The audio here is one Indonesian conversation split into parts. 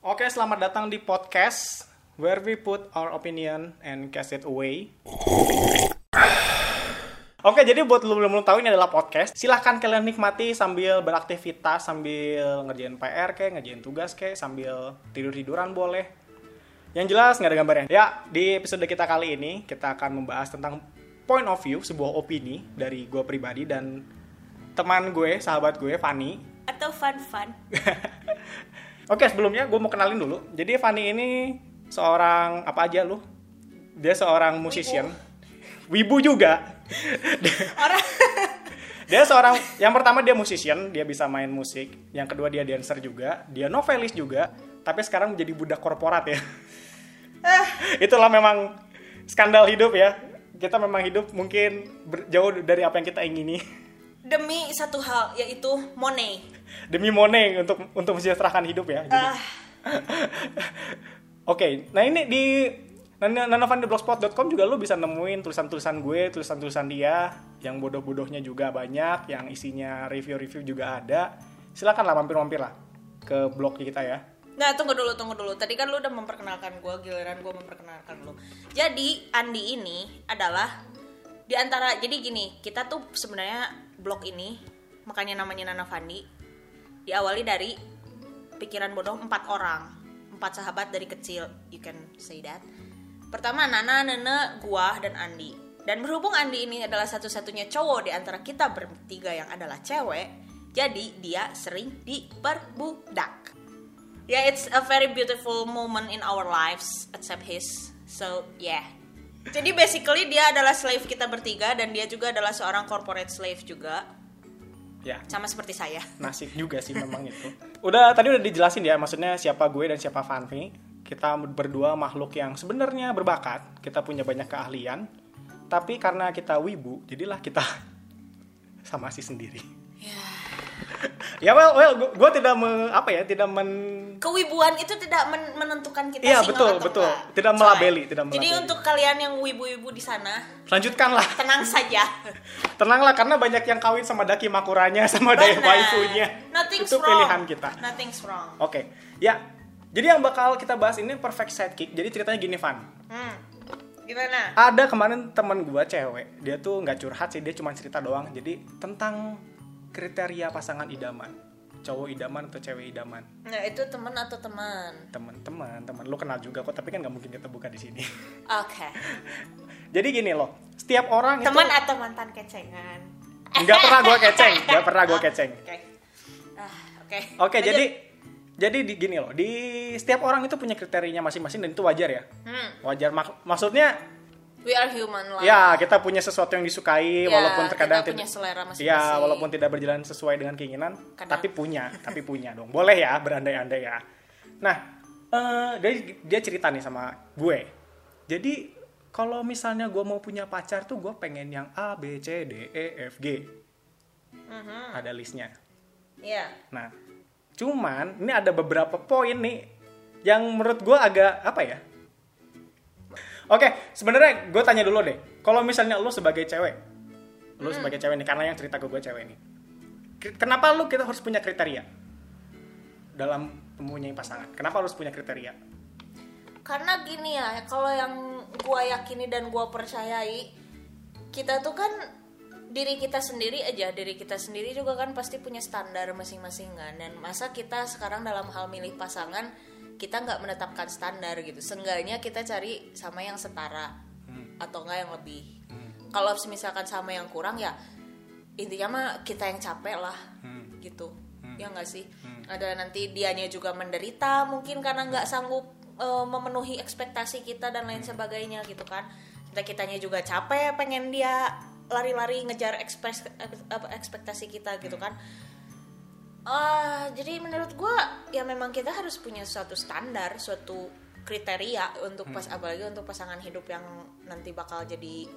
Oke, selamat datang di podcast where we put our opinion and cast it away. Oke, jadi buat lu belum tahu ini adalah podcast. Silahkan kalian nikmati sambil beraktivitas, sambil ngerjain PR kayak, ngerjain tugas kayak, sambil tidur-tiduran boleh. Yang jelas nggak ada gambarnya. Ya, di episode kita kali ini kita akan membahas tentang point of view, sebuah opini dari gue pribadi dan teman gue, sahabat gue, Fanny. atau fun fun Oke, sebelumnya gue mau kenalin dulu. Jadi Fanny ini seorang apa aja lu? Dia seorang musician. Wibu juga. orang Dia seorang yang pertama dia musician, dia bisa main musik. Yang kedua dia dancer juga, dia novelis juga, tapi sekarang menjadi budak korporat ya. Itulah memang skandal hidup ya. Kita memang hidup mungkin jauh dari apa yang kita ingini. Demi satu hal yaitu money Demi money untuk untuk mensejahterakan hidup ya. Ah Oke, nah ini di nanavandeblogspot.com juga lu bisa nemuin tulisan-tulisan gue, tulisan-tulisan dia, yang bodoh-bodohnya juga banyak, yang isinya review-review juga ada. Silakan lah mampir-mampir lah ke blog kita ya. Nah tunggu dulu tunggu dulu Tadi kan lu udah memperkenalkan gue Giliran gue memperkenalkan lu Jadi Andi ini adalah di antara Jadi gini Kita tuh sebenarnya blog ini Makanya namanya Nana Fandi Diawali dari Pikiran bodoh empat orang Empat sahabat dari kecil You can say that Pertama Nana, Nene, gua, dan Andi Dan berhubung Andi ini adalah satu-satunya cowok di antara kita bertiga yang adalah cewek Jadi dia sering diperbudak Yeah, it's a very beautiful moment in our lives, except his. So, yeah. Jadi basically dia adalah slave kita bertiga dan dia juga adalah seorang corporate slave juga, Ya, sama seperti saya. nasib juga sih memang itu. Udah tadi udah dijelasin ya, maksudnya siapa gue dan siapa Fanfi. Kita berdua makhluk yang sebenarnya berbakat, kita punya banyak keahlian, tapi karena kita wibu, jadilah kita sama si sendiri. Ya well, well, gue tidak me, apa ya, tidak men Kewibuan itu tidak men- menentukan kita Iya, betul, atau betul. enggak. Tidak Coy. melabeli, tidak Jadi melabeli. untuk kalian yang wibu-wibu di sana, lanjutkanlah. tenang saja. Tenanglah karena banyak yang kawin sama daki makuranya sama daya waifunya. Nothing's Itu wrong. pilihan kita. Nothing's wrong. Oke. Ya. Jadi yang bakal kita bahas ini perfect sidekick. Jadi ceritanya gini, Van. Hmm. Gimana? Ada kemarin teman gua cewek, dia tuh nggak curhat sih, dia cuma cerita doang. Jadi tentang kriteria pasangan idaman. Cowok idaman atau cewek idaman. Nah, itu teman atau teman? Teman-teman, teman lu kenal juga kok, tapi kan nggak mungkin kita buka di sini. Oke. Jadi gini loh, setiap orang Teman itu atau mantan kecengan? nggak pernah gua keceng, nggak pernah gua keceng. Oke. Ah, oke. Oke, Lanjut. jadi jadi di, gini loh, di setiap orang itu punya kriterianya masing-masing dan itu wajar ya. Hmm, Wajar mak- maksudnya we are human lah. ya kita punya sesuatu yang disukai Ya, walaupun terkadang kita punya selera masing-masing. Ya, walaupun tidak berjalan sesuai dengan keinginan, Kadang. tapi punya, tapi punya dong. Boleh ya berandai-andai ya. Nah, eh dia dia cerita nih sama gue. Jadi kalau misalnya gue mau punya pacar tuh gue pengen yang A, B, C, D, E, F, G. Mhm. Ada listnya. Iya. Nah, cuman ini ada beberapa poin nih yang menurut gue agak apa ya? Oke, sebenarnya gue tanya dulu deh. Kalau misalnya lu sebagai cewek, lu sebagai cewek nih, karena yang cerita ke gue cewek nih. K- Kenapa lu kita harus punya kriteria dalam mempunyai pasangan? Kenapa harus punya kriteria? Karena gini ya, kalau yang gua yakini dan gua percayai, kita tuh kan diri kita sendiri aja, diri kita sendiri juga kan pasti punya standar masing-masing kan. Dan masa kita sekarang dalam hal milih pasangan, kita nggak menetapkan standar gitu. Seenggaknya kita cari sama yang setara atau enggak yang lebih. Kalau misalkan sama yang kurang ya intinya mah kita yang capek lah gitu. Ya nggak sih? Ada nanti dianya juga menderita mungkin karena nggak sanggup eh, memenuhi ekspektasi kita dan lain sebagainya gitu kan. Kita kitanya juga capek pengen dia lari-lari ngejar ekspres, ekspektasi kita gitu kan. Ah, jadi menurut gua ya memang kita harus punya suatu standar, suatu kriteria untuk pas apalagi untuk pasangan hidup yang nanti bakal jadi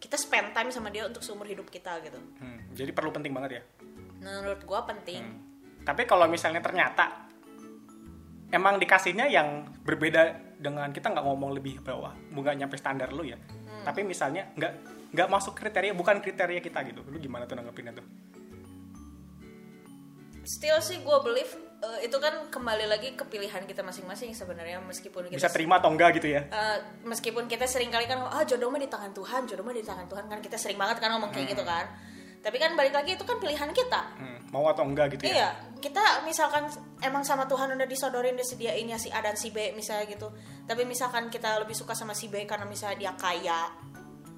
kita spend time sama dia untuk seumur hidup kita gitu. Hmm, jadi perlu penting banget ya. Menurut gua penting. Tapi kalau misalnya ternyata emang dikasihnya yang berbeda dengan kita nggak ngomong lebih bawah, nggak nyampe standar lu ya. Tapi misalnya nggak nggak masuk kriteria, bukan kriteria kita gitu. Lu gimana tuh nanggepinnya tuh? Still sih gue believe eh, itu kan kembali lagi ke pilihan kita masing-masing sebenarnya meskipun kita bisa terima atau enggak gitu ya Eh, meskipun kita sering kali kan ah jodoh mah di tangan Tuhan, jodoh mah di tangan Tuhan kan kita sering banget kan ngomong kayak gitu kan. Tapi kan balik lagi itu kan pilihan kita. Hmm, mau atau enggak gitu ya Iya, kita misalkan emang sama Tuhan udah disodorin disediain ya si A dan si B misalnya gitu. Tapi misalkan kita lebih suka sama si B karena misalnya dia kaya,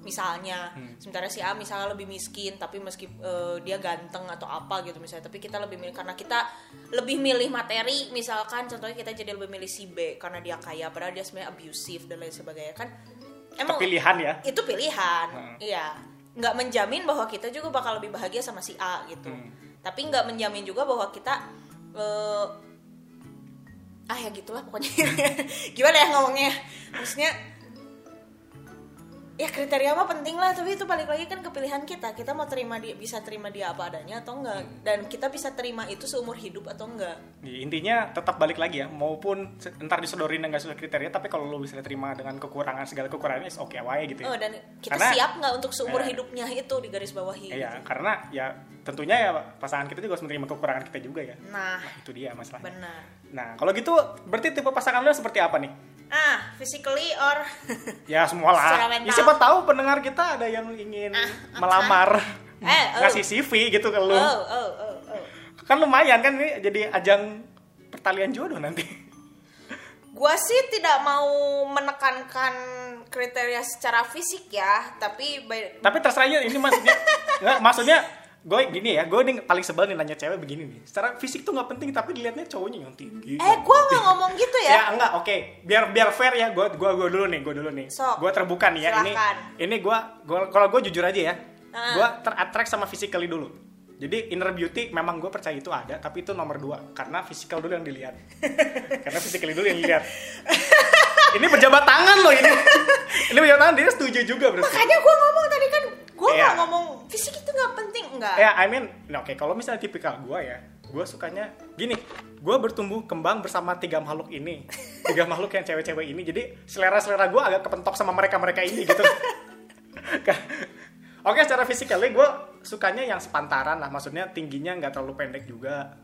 misalnya. Sementara si A misalnya lebih miskin tapi meski eh, dia ganteng atau apa gitu misalnya. Tapi kita lebih milih karena kita lebih milih materi misalkan contohnya kita jadi lebih milih si B karena dia kaya padahal dia sebenarnya abusive dan lain sebagainya kan. Itu pilihan ya itu pilihan Hmm. iya nggak menjamin bahwa kita juga bakal lebih bahagia sama si A gitu Hmm. tapi nggak menjamin juga bahwa kita eh, ah ya gitulah pokoknya gimana ya ngomongnya maksudnya ya kriteria mah penting lah tapi itu balik lagi kan ke pilihan kita kita mau terima dia bisa terima dia apa adanya atau enggak dan kita bisa terima itu seumur hidup atau enggak Ya, intinya tetap balik lagi ya maupun se- ntar disodorin enggak sesuai kriteria tapi kalau lo bisa terima dengan kekurangan segala kekurangannya is oke wae gitu ya oh dan kita Karena- siap nggak untuk seumur Eh. hidupnya itu di garis bawahi Iya, karena ya tentunya ya pasangan kita juga harus menerima kekurangan kita juga ya. nah Itu dia masalahnya. benar Nah, kalau gitu berarti tipe pasangan lo seperti apa nih? Ah physically or Ya semua lah. Ya, siapa tahu pendengar kita ada yang ingin Ah, apa? melamar, Eh, oh. ngasih CV gitu ke lu. oh oh oh oh Kan lumayan kan ini jadi ajang pertalian jodoh nanti. gua sih tidak mau menekankan kriteria secara fisik ya tapi by- Tapi terserah ini maksudnya maksudnya gue gini ya, gue nih paling sebel nih nanya cewek begini nih. Secara fisik tuh nggak penting tapi dilihatnya cowoknya yang tinggi. eh gua nggak ngomong gitu ya ya enggak oke biar biar fair ya gue gua gua dulu nih gue dulu nih Sok. gue terbuka nih ya Silakan. ini ini gue gua kalau gue jujur aja ya Ah. gue terattract sama physically dulu jadi inner beauty memang gue percaya itu ada tapi itu nomor dua karena physical dulu yang dilihat karena physically dulu yang dilihat ini berjabat tangan loh ini ini berjabat tangan dia setuju juga berarti makanya gua ngomong tadi kan gua Iya. nggak ngomong fisik itu nggak penting enggak ya I mean nah, oke kalau misalnya tipikal gue ya gue sukanya gini gue bertumbuh kembang bersama tiga makhluk ini tiga makhluk yang cewek-cewek ini jadi selera selera gue agak kepentok sama mereka mereka ini gitu. Oke secara fisikally gue sukanya yang sepantaran lah maksudnya tingginya nggak terlalu pendek juga.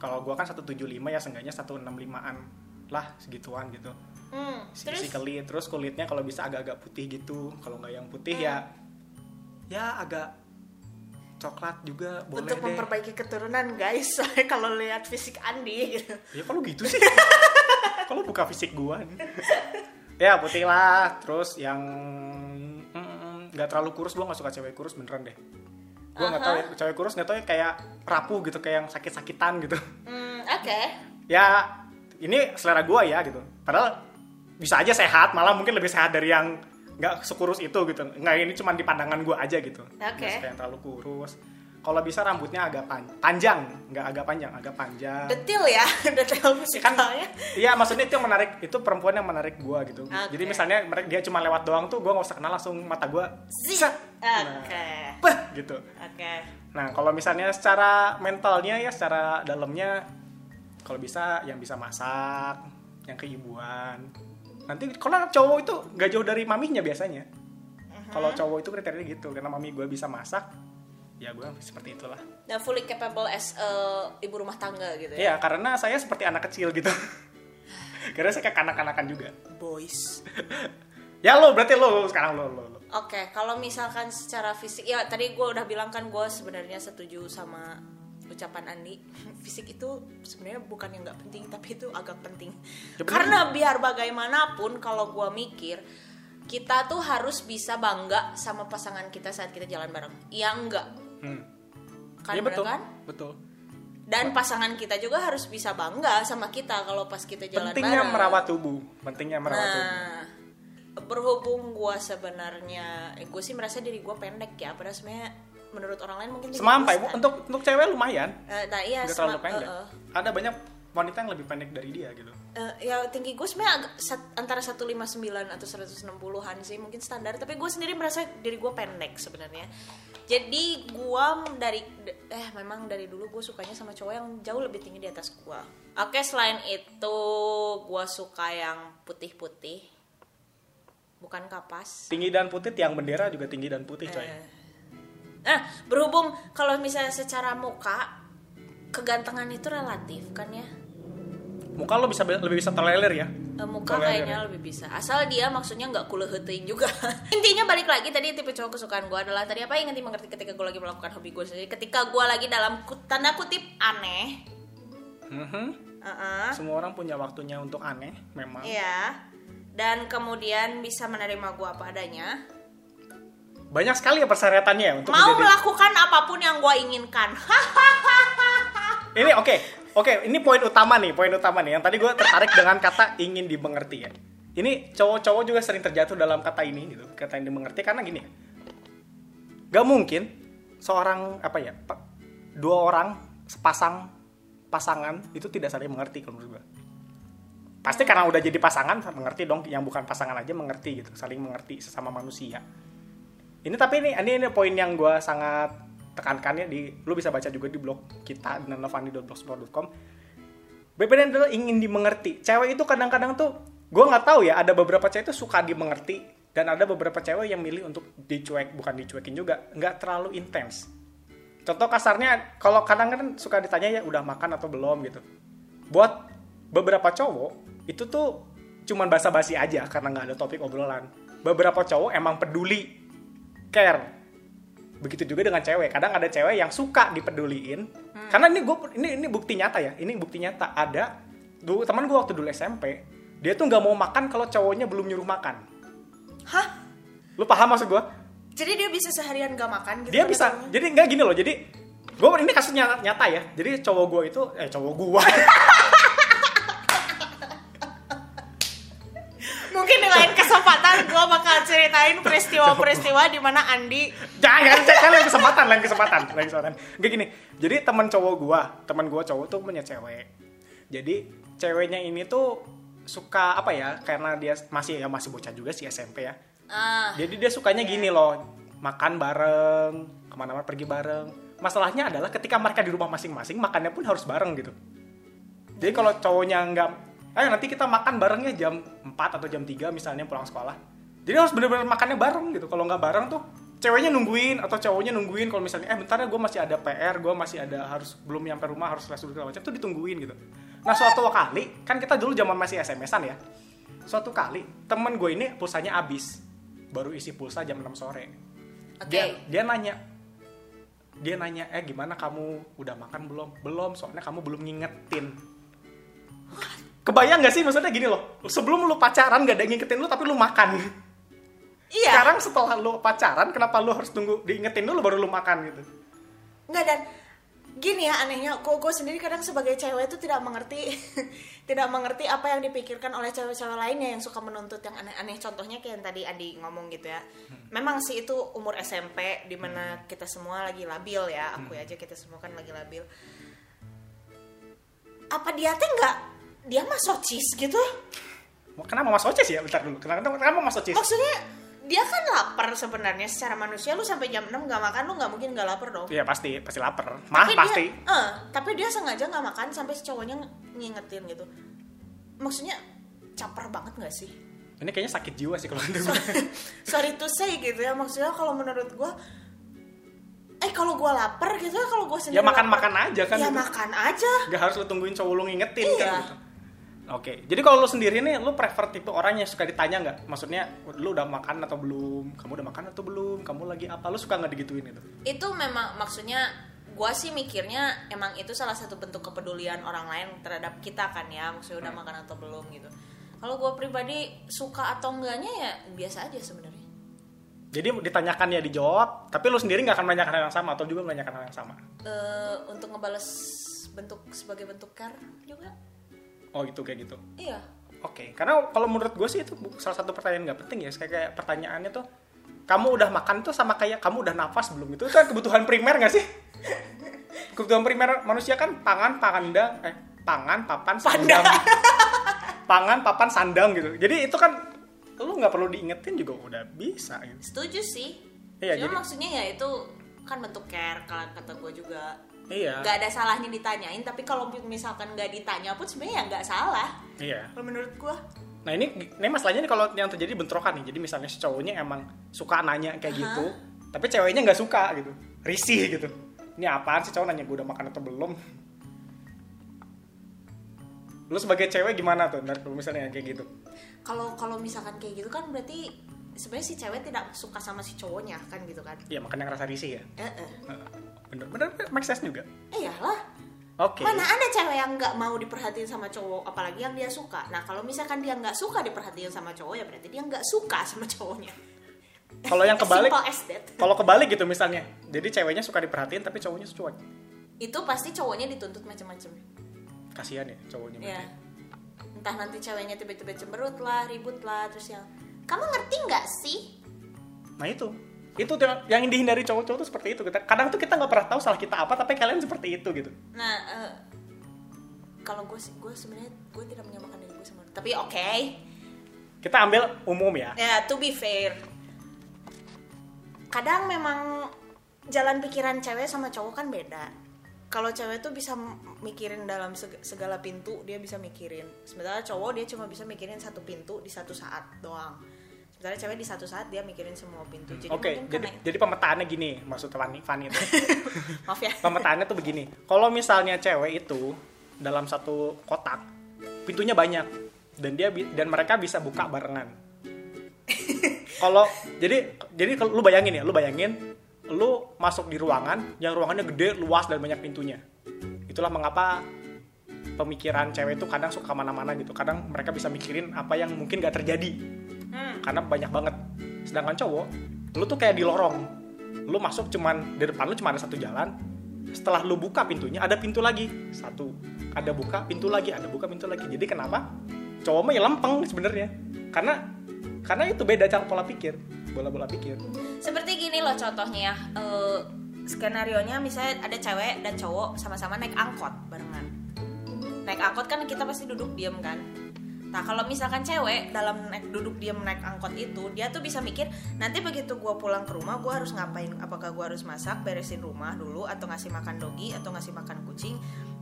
Kalau gue kan 175 ya seenggaknya 165an lah segituan gitu. Hmm, terus? physically terus kulitnya kalau bisa agak-agak putih gitu kalau nggak yang putih ya ya agak coklat juga boleh untuk deh. memperbaiki keturunan guys. Soalnya kalau lihat fisik Andi. Gitu ya kalau gitu sih. Kalau buka fisik gua. Nih. ya putih lah. Terus yang mm, nggak terlalu kurus gua nggak suka cewek kurus beneran deh. Gua nggak tahu ya, cewek kurus nggak tahu ya kayak rapuh gitu kayak yang sakit-sakitan gitu. Hmm, oke. Ya ini selera gua ya gitu. Padahal bisa aja sehat malah mungkin lebih sehat dari yang nggak sekurus itu gitu. Nggak ini cuma di pandangan gua aja gitu. Oke. Nggak yang terlalu kurus. Kalau bisa rambutnya agak pan- panjang. Nggak agak panjang agak panjang. Detail ya detail kan? fisiknya iya maksudnya itu yang menarik itu perempuan yang menarik gua gitu. Oke. jadi misalnya mereka dia cuma lewat doang tuh gua nggak usah kenal langsung mata Zik. set. Oke. Nah, peh, gitu. Oke. Nah kalau misalnya secara mentalnya ya secara dalamnya kalau bisa yang bisa masak yang keibuan nanti kalau cowok itu nggak jauh dari maminya biasanya kalau cowok itu kriteria gitu karena mami gue bisa masak ya gue seperti itulah dan fully capable as a ibu rumah tangga gitu ya Iya, karena saya seperti anak kecil gitu. karena saya kayak kanak-kanakan juga. boys Ya lo, berarti lo sekarang lo, lo, lo. Oke, kalau misalkan secara fisik, ya tadi gue udah bilang kan gue sebenarnya setuju sama ucapan Andi. Fisik itu sebenarnya bukan yang nggak penting, tapi itu agak penting. Ya, bener. Karena biar bagaimanapun, kalau gue mikir, kita tuh harus bisa bangga sama pasangan kita saat kita jalan bareng. Ya enggak, Hmm. kan bener betul. kan? Betul. Dan pasangan kita juga harus bisa bangga sama kita kalau pas kita jalan Pentingnya bareng. merawat tubuh. Pentingnya merawat tubuh. Nah, berhubung gue sebenarnya, eh, gue sih merasa diri gue pendek ya. Padahal sebenarnya menurut orang lain mungkin Semampai stand. untuk untuk cewek lumayan. Eh, nah iya, Nggak terlalu pendek. eh, eh. Ada banyak wanita yang lebih pendek dari dia gitu. Eh, ya tinggi gue sebenarnya agak sat- antara 159 atau 160-an sih mungkin standar. Tapi gue sendiri merasa diri gue pendek sebenarnya. Jadi gue dari eh memang dari dulu gue sukanya sama cowok yang jauh lebih tinggi di atas gue. Oke selain itu gue suka yang putih-putih, bukan kapas. Tinggi dan putih tiang bendera juga tinggi dan putih, coy. Eh. Nah, berhubung kalau misalnya secara muka kegantengan itu relatif kan ya? Muka lo bisa lebih bisa terleler ya? Eh, muka Kalau kayaknya yang- lebih bisa. Asal dia maksudnya nggak kuleheting juga. Intinya balik lagi tadi tipe cowok kesukaan gue adalah tadi apa yang mengerti ketika gue lagi melakukan hobi gue sendiri? Ketika gue lagi dalam tanda kutip aneh. Mhm. Heeh. semua orang punya waktunya untuk aneh memang. Iya. Dan kemudian bisa menerima gue apa adanya banyak sekali ya persyaratannya ya untuk mau menjadi melakukan apa pun yang gue inginkan. Ini oke. Oke ini poin utama nih poin utama nih. Yang tadi gue tertarik dengan kata ingin dimengerti ya. Ini cowok-cowok juga sering terjatuh dalam kata ini gitu kata yang dimengerti. Karena gini gak mungkin seorang apa ya dua orang sepasang pasangan itu tidak saling mengerti kalau menurut gue pasti karena udah jadi pasangan mengerti dong. Yang bukan pasangan aja mengerti gitu saling mengerti sesama manusia ini tapi ini ini, ini poin yang gue sangat tekankan ya di lu bisa baca juga di blog kita nanavandi.blogspot.com BPN adalah ingin dimengerti. Cewek itu kadang-kadang tuh gue nggak tahu ya ada beberapa cewek itu suka dimengerti dan ada beberapa cewek yang milih untuk dicuek bukan dicuekin juga nggak terlalu intens. Contoh kasarnya kalau kadang-kadang suka ditanya ya udah makan atau belum? gitu. Buat beberapa cowok itu tuh cuman basa-basi aja karena nggak ada topik obrolan. Beberapa cowok emang peduli care. Begitu juga dengan cewek. Kadang ada cewek yang suka dipeduliin. Karena ini gue ini ini bukti nyata ya. Ini bukti nyata. Ada dulu teman gue waktu dulu SMP dia tuh nggak mau makan kalau cowoknya belum nyuruh makan. Hah? Lu paham maksud gue jadi dia bisa seharian gak makan gitu dia bisa. cowoknya? jadi nggak gini loh. Jadi gue ini kasus nyata, nyata ya. Jadi cowok gue itu eh cowok gue mungkin di lain kesempatan gue bakal ceritain peristiwa-peristiwa di mana Andi jangan jangan lain kesempatan lain kesempatan lain kesempatan. Gak gini jadi teman cowok gua teman gua cowok tuh punya cewek. Jadi ceweknya ini tuh suka apa ya karena dia masih ya masih bocah juga sih SMP ya. Ah. Jadi dia sukanya gini loh makan bareng ke mana-mana pergi bareng. Masalahnya adalah ketika mereka di rumah masing-masing makannya pun harus bareng gitu. Jadi kalau cowoknya nggak eh nanti kita makan barengnya jam 4 atau jam 3 misalnya pulang sekolah. Jadi harus bener-bener makannya bareng gitu. Kalau nggak bareng tuh ceweknya nungguin atau cowoknya nungguin. Kalau misalnya eh bentar ya gue masih ada PR gue masih ada harus belum nyampe rumah harus les dulu macam tuh ditungguin gitu. Nah suatu kali kan kita dulu zaman masih SMS-an ya. Suatu kali temen gue ini pulsanya habis. Baru isi pulsa jam 6 sore. Oke. Dia dia nanya dia nanya eh gimana kamu? Udah makan belum? Belum soalnya kamu belum ngingetin kebayang gak sih? Maksudnya gini loh. Sebelum lu pacaran gak ada yang ngingetin lu tapi lu makan. Iya. Sekarang setelah lu pacaran kenapa lu harus tunggu diingetin dulu baru lu makan gitu? Nggak dan gini ya anehnya kok gue sendiri kadang sebagai cewek itu tidak mengerti tidak mengerti apa yang dipikirkan oleh cewek-cewek lainnya yang suka menuntut yang aneh-aneh. Contohnya kayak yang tadi Andi ngomong gitu ya. Memang sih itu umur SMP di mana kita semua lagi labil ya. Aku aja kita semua kan lagi labil. Apa dia teh nggak dia mah socis gitu. Kenapa mas Oces ya? Bentar dulu. Kenapa kenapa mas maksudnya dia kan lapar sebenarnya. Secara manusia lu sampai jam 6 nggak makan lu nggak mungkin nggak lapar dong. Iya pasti. Pasti lapar. Mah tapi pasti. dia, eh, tapi dia sengaja nggak makan sampai si cowoknya ng- ngingetin gitu. Maksudnya caper banget nggak sih? Ini kayaknya sakit jiwa sih kalau menurut gue. sorry to say gitu ya. Maksudnya kalau menurut gue eh kalau gue lapar gitu ya kalau gue sendiri ya makan lapar, makan aja kan ya gitu. makan aja. Gak harus lu tungguin cowok lu ngingetin Iya. kan gitu. Oke, jadi kalau lu sendiri nih, lu prefer tipe orang yang suka ditanya nggak? Maksudnya, lu udah makan atau belum? Kamu udah makan atau belum? Kamu lagi apa? Lu suka nggak digituin itu? itu memang maksudnya gue sih mikirnya emang itu salah satu bentuk kepedulian orang lain terhadap kita kan ya maksudnya udah makan atau belum gitu kalau gue pribadi suka atau enggaknya ya biasa aja sebenarnya Jadi ditanyakan ya dijawab, tapi lu sendiri nggak akan menanyakan hal yang sama atau juga menanyakan hal yang sama. Eh, untuk ngebales bentuk sebagai bentuk care juga Oh gitu kayak gitu. iya Oke, karena kalau menurut gue sih itu salah satu pertanyaan nggak penting ya. Kayak, kayak pertanyaannya tuh, kamu udah makan tuh sama kayak kamu udah nafas belum? Itu kan kebutuhan primer nggak sih? kebutuhan primer manusia kan pangan, panganda, eh pangan, papan, sandang. pangan, papan, sandang gitu. Jadi itu kan lu nggak perlu diingetin juga udah bisa gitu. setuju sih Iya, cuma jadi- maksudnya ya itu kan bentuk care kalau kata gue juga Iya. nggak ada salahnya ditanyain tapi kalau misalkan nggak ditanya pun sebenarnya ya nggak salah Iya. kalau menurut gue Nah ini, ini masalahnya nih kalau yang terjadi bentrokan nih. Jadi misalnya si cowoknya emang suka nanya kayak Aha. gitu, tapi ceweknya nggak suka gitu, risih gitu. Ini apaan sih cowok nanya gue udah makan atau belum? lu sebagai cewek gimana tuh ntar kalau misalnya kayak gitu kalau kalau misalkan kayak gitu kan berarti sebenarnya si cewek tidak suka sama si cowoknya kan gitu kan Iya makanya ngerasa risih ya eh. bener bener make sense juga. Iyalah. Oke. Mana ada cewek yang nggak mau diperhatiin sama cowok apalagi yang dia suka. Nah kalau misalkan dia nggak suka diperhatiin sama cowok ya berarti dia nggak suka sama cowoknya. Kalau yang kebalik kalau kebalik gitu misalnya. Jadi ceweknya suka diperhatiin tapi cowoknya cuek. Itu pasti cowoknya dituntut macam-macam kasihan ya cowoknya ya berarti. entah nanti ceweknya tiba-tiba cemberut lah ribut lah terus yang kamu ngerti nggak sih? Nah itu itu yang dihindari cowok-cowok tuh seperti itu. Kita- kadang tuh kita nggak pernah tahu salah kita apa tapi kalian seperti itu gitu. Nah eh, kalau gue sih gue sebenarnya gue tidak menyamakan diri gue sama tapi oke. Kita ambil umum ya. Ya to be fair. Kadang memang jalan pikiran cewek sama cowok kan beda. Kalau cewek tuh bisa mikirin dalam seg- segala pintu dia bisa mikirin. Sementara cowok dia cuma bisa mikirin satu pintu di satu saat doang sementara cewek di satu saat dia mikirin semua pintu. Jadi oke mungkin jadi karena jadi pemetaannya gini maksud Fanny Fanny itu. Maaf ya. Pemetaannya tuh begini. Kalau misalnya cewek itu dalam satu kotak pintunya banyak dan dia dan mereka bisa buka barengan. Kalau jadi jadi lu bayangin ya lu bayangin lu masuk di ruangan yang ruangannya gede luas dan banyak pintunya. Itulah mengapa pemikiran cewek itu kadang suka mana-mana gitu. Kadang mereka bisa mikirin apa yang mungkin gak terjadi hmm. karena banyak banget. Sedangkan cowok lu tuh kayak di lorong. Lu masuk cuman di depan lu cuma ada satu jalan. Setelah lu buka pintunya ada pintu lagi. Satu. Ada buka pintu lagi ada buka pintu lagi. Jadi kenapa? Cowok mah ya lempeng sebenarnya. Karena karena itu beda cara pola pikir. Bola bola pikir. Seperti gini loh contohnya ya. Eh, skenario nya misalnya ada cewek dan cowok sama-sama naik angkot barengan. Naik angkot kan kita pasti duduk diem kan nah kalau misalkan cewek dalam naik duduk diem naik angkot itu dia tuh bisa mikir nanti begitu gue pulang ke rumah gue harus ngapain? Apakah gue harus masak beresin rumah dulu atau ngasih makan dogi atau ngasih makan kucing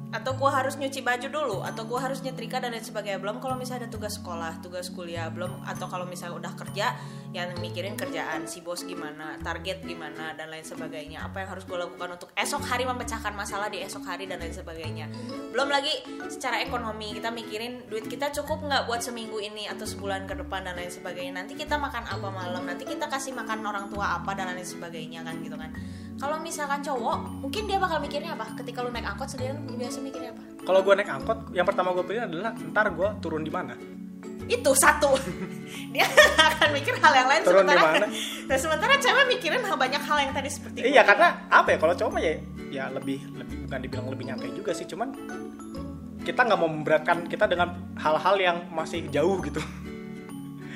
atau gue harus nyuci baju dulu atau gue harus nyetrika dan lain sebagainya. Belum kalau misalnya ada tugas sekolah tugas kuliah belum. Atau kalau misalnya udah kerja yang mikirin kerjaan si bos gimana target gimana dan lain sebagainya. Apa yang harus gue lakukan untuk esok hari memecahkan masalah di esok hari dan lain sebagainya. Belum lagi secara ekonomi kita mikirin duit kita cukup nggak buat seminggu ini atau sebulan ke depan dan lain sebagainya. Nanti kita makan apa malam nanti kita kasih makan orang tua apa dan lain sebagainya kan gitu kan kalau misalkan cowok mungkin dia bakal mikirnya apa? Ketika lu naik angkot sendirian lu biasa mikirnya apa? Kalau gue naik angkot yang pertama gue pilih adalah ntar gue turun di mana? Itu satu. Dia akan mikir hal yang lain Turun sementara. mana? nah, sementara cewek mikirin hal banyak hal yang tadi seperti iya gue karena apa ya? Kalau cowok mah ya ya lebih lebih bukan dibilang lebih nyantai juga sih cuman kita nggak mau memberatkan kita dengan hal-hal yang masih jauh gitu.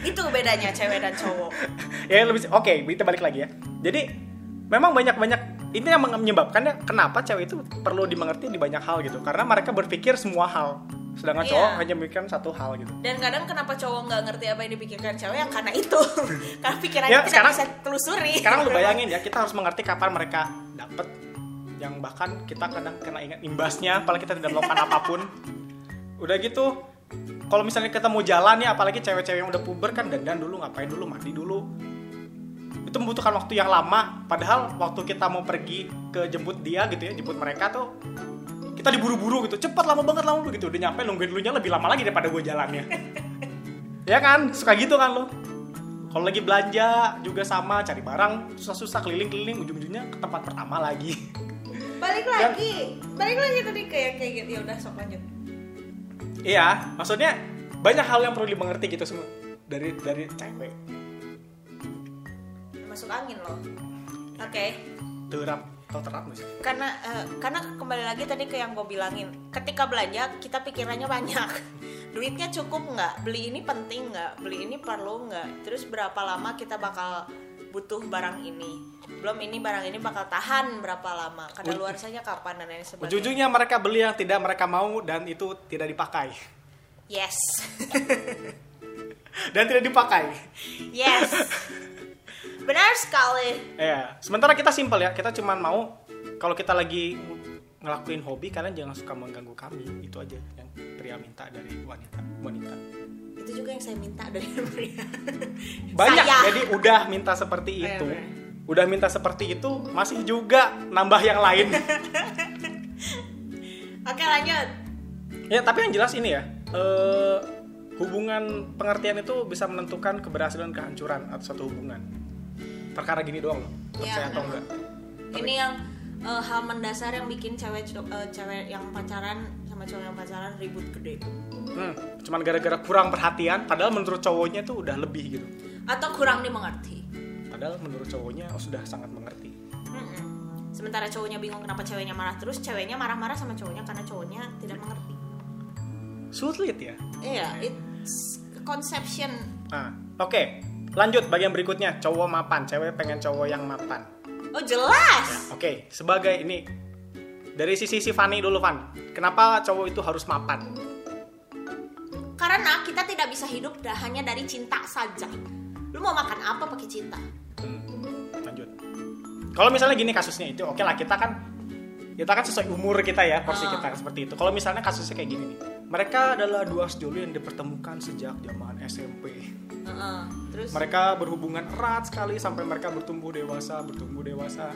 Itu bedanya cewek dan cowok. Ya lebih oke kita balik lagi ya. Jadi memang banyak banyak ini yang menyebabkannya kenapa cewek itu perlu dimengerti di banyak hal gitu. Karena mereka berpikir semua hal. Sedangkan Iya. cowok hanya memikirkan satu hal gitu. Dan kadang kenapa cowok nggak ngerti apa yang dipikirkan cewek? Yang karena itu. Karena pikirannya Ya, tidak sekarang- bisa telusuri. sekarang lu bayangin ya kita harus mengerti kapan mereka dapet. Yang bahkan kita kadang kena ingat imbasnya apalagi kita tidak melakukan apa pun. Udah gitu kalau misalnya kita mau jalan ya apalagi cewek-cewek yang udah puber kan dandan dulu ngapain dulu mandi dulu itu membutuhkan waktu yang lama padahal waktu kita mau pergi ke jemput dia gitu ya jemput mereka tuh kita diburu-buru gitu. Cepat lama banget lama begitu udah nyampe nungguin dulunya lebih lama lagi daripada gue jalannya. Ya kan? Suka gitu kan lo kalau lagi belanja juga sama cari barang susah-susah keliling-keliling ujung-ujungnya ke tempat pertama lagi. Balik lagi. Balik lagi tadi kayak kayak gitu. Ya udah sok lanjut. Iya maksudnya banyak hal yang perlu dimengerti gitu semua. Dari dari cewek masuk angin loh. Oke. Terap atau terap sih? Karena eh, karena kembali lagi tadi ke yang gue bilangin ketika belanja kita pikirannya banyak. Duitnya cukup nggak? Beli ini penting nggak? Beli ini perlu nggak? Terus berapa lama kita bakal butuh barang ini? Belum ini barang ini bakal tahan berapa lama? Kada luar saja kapan dan lain sebagainya. Ujung-ujungnya mereka beli yang tidak mereka mau dan itu tidak dipakai. Yes. Dan tidak dipakai. Yes benar sekali. Ya sementara kita simpel ya kita cuman mau kalau kita lagi ngelakuin hobi kalian jangan suka mengganggu kami itu aja yang pria minta dari wanita wanita. Itu juga yang saya minta dari pria. Banyak Saya. jadi udah minta seperti Iya, itu. bener. udah minta seperti itu masih juga nambah yang lain. Oke lanjut. Ya tapi yang jelas ini ya eh, hubungan pengertian itu bisa menentukan keberhasilan dan kehancuran atau suatu hubungan perkara gini doang loh. Ya, percaya atau memang. enggak? Ini yang eh, hal mendasar yang bikin cewek eh, cewek yang pacaran sama cowok yang pacaran ribut gede. Hmm, cuman gara-gara kurang perhatian padahal menurut cowoknya tuh udah lebih gitu. Atau kurang dimengerti. Padahal menurut cowoknya oh, sudah sangat mengerti. Mm-mm. sementara cowoknya bingung kenapa ceweknya marah terus ceweknya marah-marah sama cowoknya karena cowoknya tidak mengerti. Sulit ya? Iya it's conception. Nah oke lanjut bagian berikutnya. Cowok mapan. Cewek pengen cowok yang mapan. Oh jelas. Oke. Sebagai ini dari sisi si Fanny dulu Van kenapa cowok itu harus mapan? Karena kita tidak bisa hidup dah hanya dari cinta saja. Lu mau makan apa pakai cinta? Hmm, lanjut. Kalau misalnya gini kasusnya itu oke lah kita kan kita kan sesuai umur kita ya porsi Ah. kita seperti itu. Kalau misalnya kasusnya kayak gini nih mereka adalah dua sejoli yang dipertemukan sejak zaman SMP Heeh. terus? Mereka berhubungan erat sekali sampai mereka bertumbuh dewasa bertumbuh dewasa.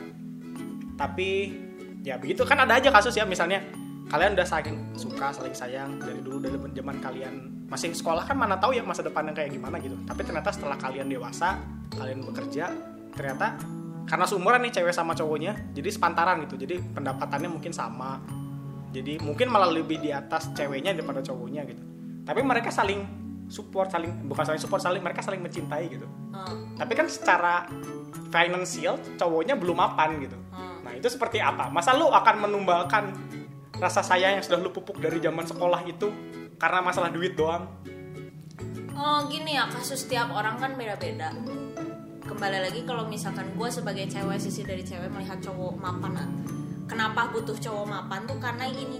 Tapi ya begitu. Kan ada aja kasus ya misalnya kalian udah saling suka saling sayang dari dulu dari zaman kalian masih sekolah kan mana tahu ya masa depannya kayak gimana gitu. Tapi ternyata setelah kalian dewasa kalian bekerja ternyata karena seumuran nih cewek sama cowoknya jadi sepantaran gitu. Jadi pendapatannya mungkin sama jadi mungkin malah lebih di atas ceweknya daripada cowoknya gitu tapi mereka saling support saling bukan saling support saling mereka saling mencintai gitu Heeh. tapi kan secara financial cowoknya belum mapan gitu Hmm. nah itu seperti apa masa lu akan menumbalkan rasa sayang yang sudah lu pupuk dari zaman sekolah itu karena masalah duit doang Oh gini ya kasus tiap orang kan beda-beda. Kembali lagi kalau misalkan gue sebagai cewek sisi dari cewek melihat cowok mapan, kenapa butuh cowok mapan tuh karena gini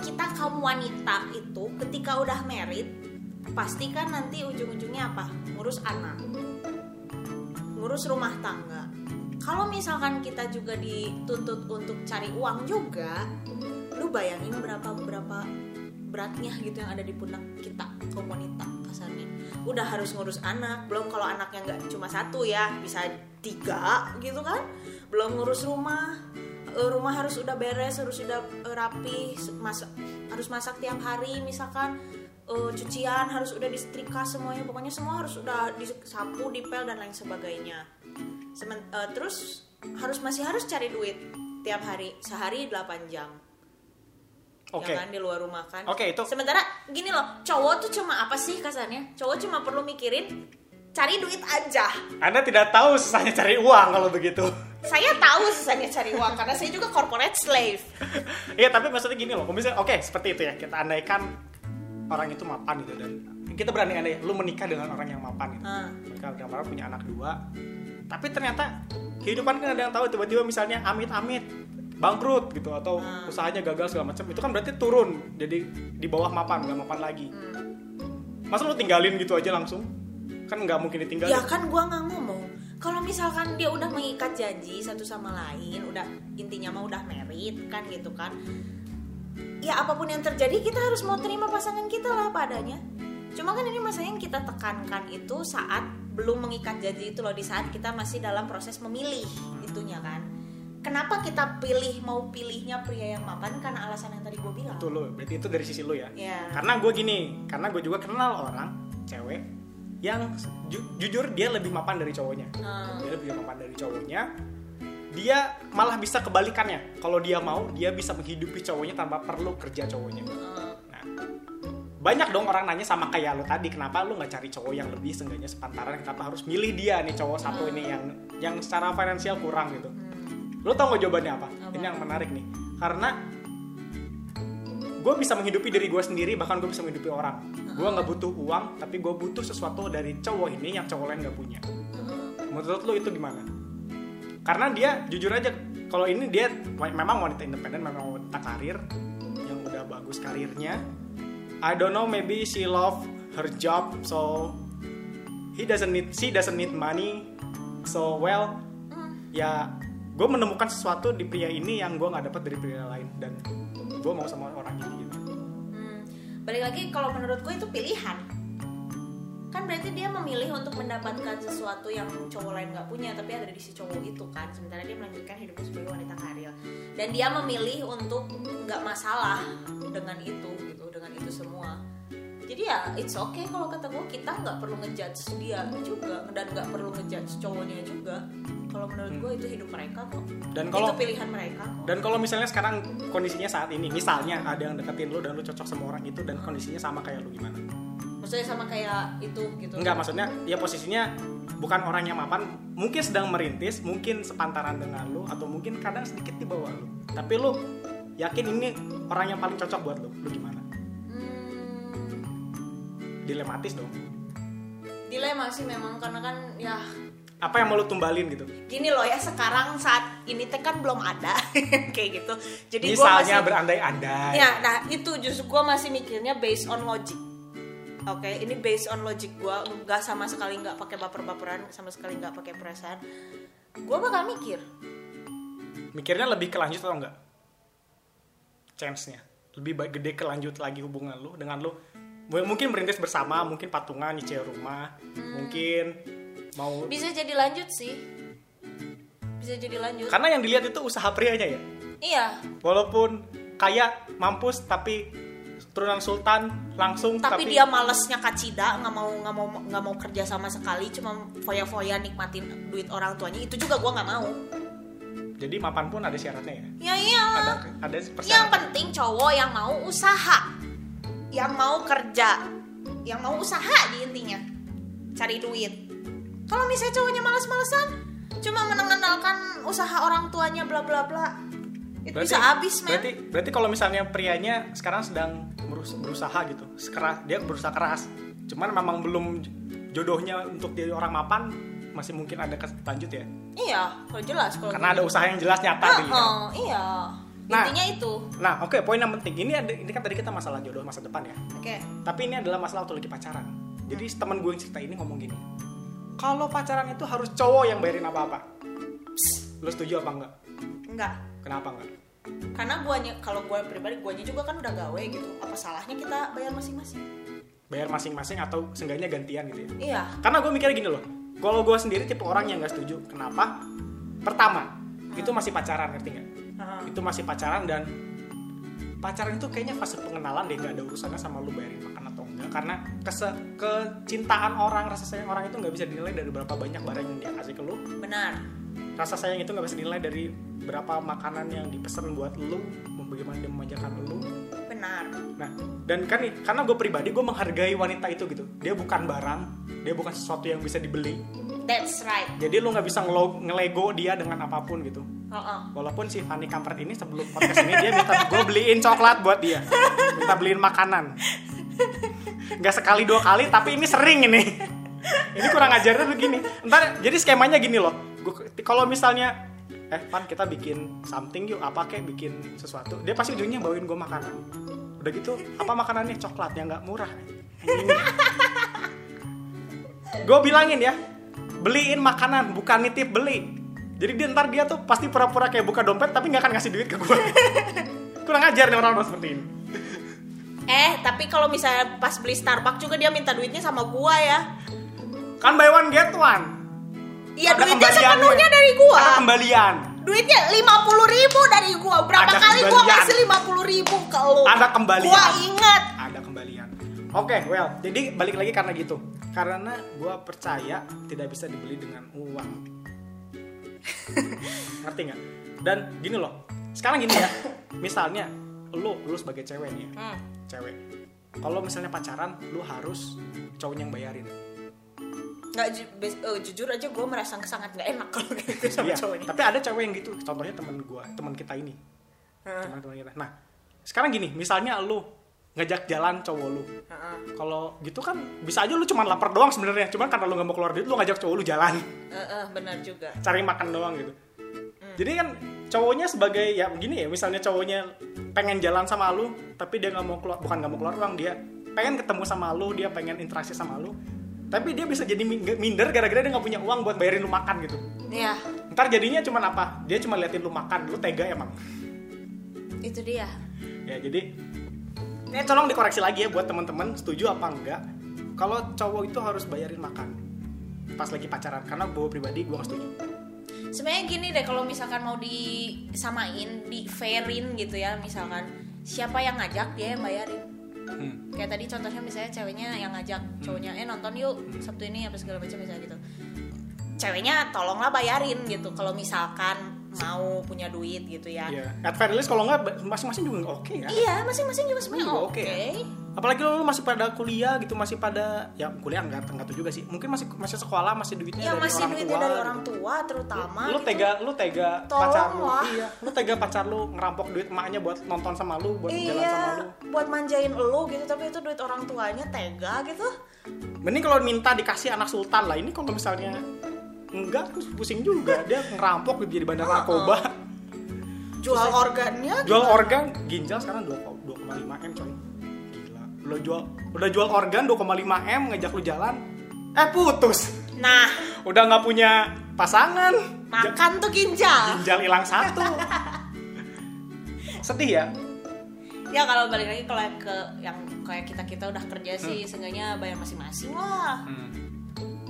kita kaum wanita itu ketika udah merit pasti kan nanti ujung-ujungnya apa? Ngurus anak, ngurus rumah tangga. Kalau misalkan kita juga dituntut untuk cari uang juga, lu bayangin berapa berapa beratnya gitu yang ada di pundak kita kaum wanita kasarnya. Udah harus ngurus anak belum kalau anaknya nggak cuma satu ya bisa tiga gitu kan? Belum ngurus rumah rumah harus udah beres harus udah eh, rapi masak harus masak tiap hari misalkan Eh, cucian harus udah disetrika semuanya pokoknya semua harus udah disapu dipel dan lain sebagainya. Semen- eh, terus harus masih harus cari duit tiap hari sehari 8 jam. Oke. Ya kan di luar rumah kan. Oke, itu- sementara gini loh cowok tuh cuma apa sih kasarnya? Cowok cuma perlu mikirin cari duit aja anda tidak tahu susahnya cari uang kalau begitu saya tahu susahnya cari uang karena saya juga corporate slave Iya tapi maksudnya gini loh, misalnya oke seperti itu ya kita andaikan orang itu mapan gitu dan kita berani andai lu menikah dengan orang yang mapan gitu. Ah. Mereka orang punya anak dua, tapi ternyata kehidupan kan ada yang tahu tiba-tiba misalnya amit-amit bangkrut gitu atau Ah. usahanya gagal segala macam itu kan berarti turun jadi di bawah mapan nggak mapan lagi. Hmm. Masa lu tinggalin gitu aja langsung? Kan nggak mungkin ditinggalin. ya kan gua nggak ngomong. Kalau misalkan dia udah mengikat janji satu sama lain udah intinya mah udah merit kan gitu kan. Ya apa pun yang terjadi kita harus mau terima pasangan kita lah padanya. Cuma kan ini masalahnya yang kita tekankan itu saat belum mengikat janji itu loh di saat kita masih dalam proses memilih itunya kan. Kenapa kita pilih mau pilihnya pria yang mapan? Karena alasan yang tadi gue bilang. Itu lo, berarti itu dari sisi lo ya. ya Karena gue gini, karena gue juga kenal orang cewek yang ju- jujur dia lebih mapan dari cowoknya. Hmm. Dia lebih mapan dari cowoknya. Dia malah bisa kebalikannya. Kalau dia mau, dia bisa menghidupi cowoknya tanpa perlu kerja cowoknya. Hmm. Nah, banyak dong orang nanya sama kayak lo tadi, kenapa lo nggak cari cowok yang lebih seenggaknya sepantaran? Kenapa harus milih dia nih cowok satu ini yang yang secara finansial kurang gitu? Lo tau gak jawabannya apa? Apa? Ini yang menarik nih. Karena gue bisa menghidupi diri gue sendiri, bahkan gue bisa menghidupi orang. Gue nggak butuh uang, tapi gue butuh sesuatu dari cowok ini yang cowok lain nggak punya. Menurut lo itu gimana? Karena dia jujur aja, kalau ini dia memang wanita independen, memang wanita karir yang udah bagus karirnya. I don't know, maybe she love her job, so he doesn't need, she doesn't need money. So well, ya gue menemukan sesuatu di pria ini yang gue nggak dapat dari pria lain dan gue mau sama orang ini. Hmm, balik lagi kalau menurut gue itu pilihan. Kan berarti dia memilih untuk mendapatkan sesuatu yang cowok lain nggak punya tapi ada di si cowok itu kan. Sementara dia melanjutkan hidupnya sebagai wanita karir. Dan dia memilih untuk nggak masalah dengan itu gitu dengan itu semua jadi ya it's okay kalau kata gue kita nggak perlu ngejudge dia juga dan nggak perlu ngejudge cowoknya juga kalau menurut gue itu hidup mereka kok. Dan kalau- itu pilihan mereka kok Dan kalau misalnya sekarang kondisinya saat ini, misalnya ada yang deketin lu dan lu cocok sama orang itu dan kondisinya sama kayak lu gimana? maksudnya sama kayak itu gitu Enggak, maksudnya ya posisinya bukan orang yang mapan, mungkin sedang merintis, mungkin sepantaran dengan lu atau mungkin kadang sedikit di bawah lu. Tapi lu yakin ini orang yang paling cocok buat lu, lu gimana? Dilematis dong. dilema sih memang karena kan ya Apa yang mau lu tumbalin gitu? gini loh ya sekarang saat ini teh kan belum ada kayak gitu jadi Misalnya berandai-andai. ya nah itu justru gue masih mikirnya based on logic oke ini based on logic gue nggak sama sekali nggak pakai baper-baperan sama sekali nggak pakai perasaan gue bakal mikir Mikirnya lebih ke lanjut atau enggak? Chance-nya. Lebih baik gede ke lanjut lagi hubungan lu dengan lu M- mungkin merintis bersama, mungkin patungan nyicil rumah, mungkin mau bisa jadi lanjut sih. Bisa jadi lanjut. Karena yang dilihat itu usaha prianya ya. iya. Walaupun kaya, mampus tapi turunan sultan langsung tapi, dia malesnya kacida nggak mau nggak mau nggak mau kerja sama sekali cuma foya-foya nikmatin duit orang tuanya. Itu juga gue nggak mau. Jadi mapan pun ada syaratnya ya. ya iya. Ada ada yang persyaratan. penting cowok yang mau usaha yang mau kerja yang mau usaha di intinya cari duit kalau misalnya cowoknya males-malesan cuma mengenalkan usaha orang tuanya bla bla bla itu bisa habis men Berarti berarti kalau misalnya prianya sekarang sedang berus- berusaha gitu, sekeras dia berusaha keras. Cuman memang belum jodohnya untuk jadi orang mapan masih mungkin ada lanjut ya. iya kalau jelas kalau Karena ada usaha yang jelas nyata dilihat. oh, iya Nah. intinya itu Nah, oke, poin yang penting ini ada ini kan tadi kita masalah jodoh masa depan ya. oke Tapi ini adalah masalah waktu lagi pacaran. Jadi teman gue yang cerita ini ngomong gini. Kalau pacaran itu harus cowok yang bayarin apa-apa. Lo setuju apa enggak? enggak Kenapa enggak? karena guanya kalau gue pribadi guanya juga kan udah gawe gitu apa salahnya kita bayar masing-masing Bayar masing-masing atau seenggaknya gantian gitu ya. iya Karena gue mikirnya gini loh. Kalau gue sendiri tipe orang yang nggak setuju. Kenapa? Pertama, itu masih pacaran, ngerti nggak? Itu masih pacaran dan pacaran itu kayaknya fase pengenalan deh nggak ada urusannya sama lu bayarin makan atau enggak. Karena kese kecintaan orang rasa sayang orang itu nggak bisa dinilai dari berapa banyak barang yang dia kasih ke lu. Benar. Rasa sayang itu nggak bisa dinilai dari berapa makanan yang dipesan buat lu bagaimana dia memanjakan lu. Benar. Nah, dan kan karena gue pribadi gue menghargai wanita itu gitu. Dia bukan barang, dia bukan sesuatu yang bisa dibeli. That's right Jadi lu nggak bisa ngelego dia dengan apa pun gitu. Heeh. Walaupun si Fanny Kampret ini sebelum podcast ini dia minta gue beliin coklat buat dia, minta beliin makanan. Nggak sekali dua kali, tapi ini sering ini. Ini kurang ajarnya begini. Ntar jadi skemanya gini loh. Kalau misalnya eh Pan kita bikin something yuk apa kayak bikin sesuatu dia pasti ujungnya bawain gue makanan udah gitu apa makanannya coklat yang nggak murah gue bilangin ya beliin makanan bukan nitip beli. Jadi dia ntar dia tuh pasti pura-pura kayak buka dompet tapi nggak akan ngasih duit ke gue kurang ajar nih orang-orang seperti ini. Eh tapi kalau misalnya pas beli Starbucks juga dia minta duitnya sama gua ya. Kan buy one get one. Iya duitnya sepenuhnya dari gua. Ada kembalian. Duitnya lima puluh ribu dari gua. Berapa Ada kali gua kembalian. ngasih lima puluh ribu ke lu? Ada kembalian. gua ingat kembalian oke well jadi balik lagi karena gitu. Karena gue percaya tidak bisa dibeli dengan uang. Ngerti nggak? Dan gini loh sekarang gini ya. Misalnya lu lu sebagai cewek nih ya, hmm. cewek. Kalau misalnya pacaran lu harus cowoknya yang bayarin. Nggak ju- eh, jujur aja gua merasa sangat nggak enak kalau gitu sama Iya, cowoknya. tapi ada cewek yang gitu. Contohnya teman gua teman kita ini. Heeh. teman-teman kita. Nah sekarang gini misalnya lu ngajak jalan cowok lu. Kalau gitu kan bisa aja lu cuma lapar doang sebenarnya. Cuman karena lu nggak mau keluar duit lu ngajak cowok lu jalan. Benar juga. Cari makan doang gitu. Jadi kan cowoknya sebagai ya begini ya misalnya cowoknya pengen jalan sama lu tapi dia nggak mau keluar bukan nggak mau keluar uang dia pengen ketemu sama lu dia pengen interaksi sama lu tapi dia bisa jadi min- minder gara-gara dia nggak punya uang buat bayarin lu makan gitu. Iya, ntar jadinya cuman apa? Dia cuma liatin lu makan lu tega emang. Itu dia. ya jadi ini tolong dikoreksi lagi ya buat teman-teman setuju apa enggak? Kalau cowok itu harus bayarin makan pas lagi pacaran karena gue pribadi gue gak setuju. Sebenarnya gini deh, kalau misalkan mau disamain, di fairin gitu ya, misalkan siapa yang ngajak dia yang bayarin. Hmm. kayak tadi contohnya misalnya ceweknya yang ngajak cowoknya eh nonton yuk sabtu ini apa segala macam misalnya gitu. Ceweknya tolonglah bayarin gitu kalau misalkan mau punya duit gitu ya Iya. At very least kalau nggak masing-masing juga oke ya. iya masing-masing juga sebenarnya oke oke. Apalagi lo, lo masih pada kuliah gitu, masih pada ya kuliah enggak enggak tahu juga sih. Mungkin masih masih sekolah, masih duitnya ya dari masih orang duitnya tua. dari gitu. orang tua terutama lu gitu. tega lu tega Tolong pacar lu lah. iya lu tega pacar lu ngerampok duit emaknya buat nonton sama lu buat jalan sama iya lu buat manjain elu gitu tapi itu duit orang tuanya tega gitu mending kalau minta dikasih anak sultan lah ini kalau misalnya enggak terus pusing juga. Dia ngerampok jadi bandar narkoba. Jual organnya jual organ ginjal sekarang 2 2,5 m coy. Gila. Udah jual udah jual organ 2,5 m ngajak lu jalan. Eh putus. Nah. Udah nggak punya pasangan. Makan tuh ginjal. Ginjal hilang satu. Sedih ya? Ya kalau balik lagi kalau ke yang kayak kita kita udah kerja sih seenggaknya bayar masing-masing lah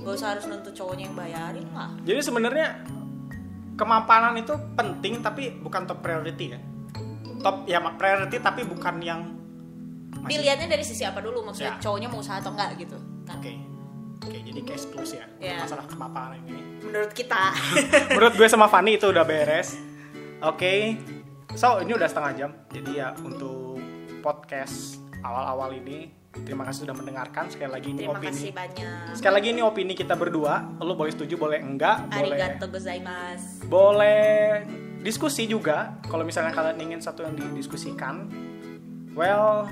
gak usah harus nuntut cowoknya yang bayarin lah Jadi sebenarnya kemapanan itu penting tapi bukan top priority ya. Top ya priority tapi bukan yang masih- dilihatnya dari sisi apa dulu maksudnya Ya. cowoknya mau usaha atau enggak gitu kan Oke. Oke, jadi case plus ya. Ya. Masalah kemapanan ini. menurut kita Menurut gue sama Fanny itu udah beres. Oke. So, ini udah setengah jam. Jadi ya untuk podcast awal-awal ini Terima kasih sudah mendengarkan. Sekali lagi ini Terima opini. Terima kasih banyak. Sekali lagi ini opini kita berdua. Lo boleh setuju, boleh enggak, Arigato boleh. gozaimasu. Boleh diskusi juga. Kalau misalnya kalian ingin satu yang didiskusikan, well,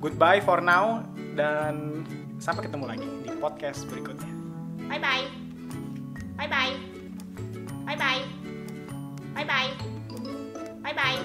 goodbye for now dan sampai ketemu lagi di podcast berikutnya. Bye bye. Bye bye. Bye bye. Bye bye. Bye bye.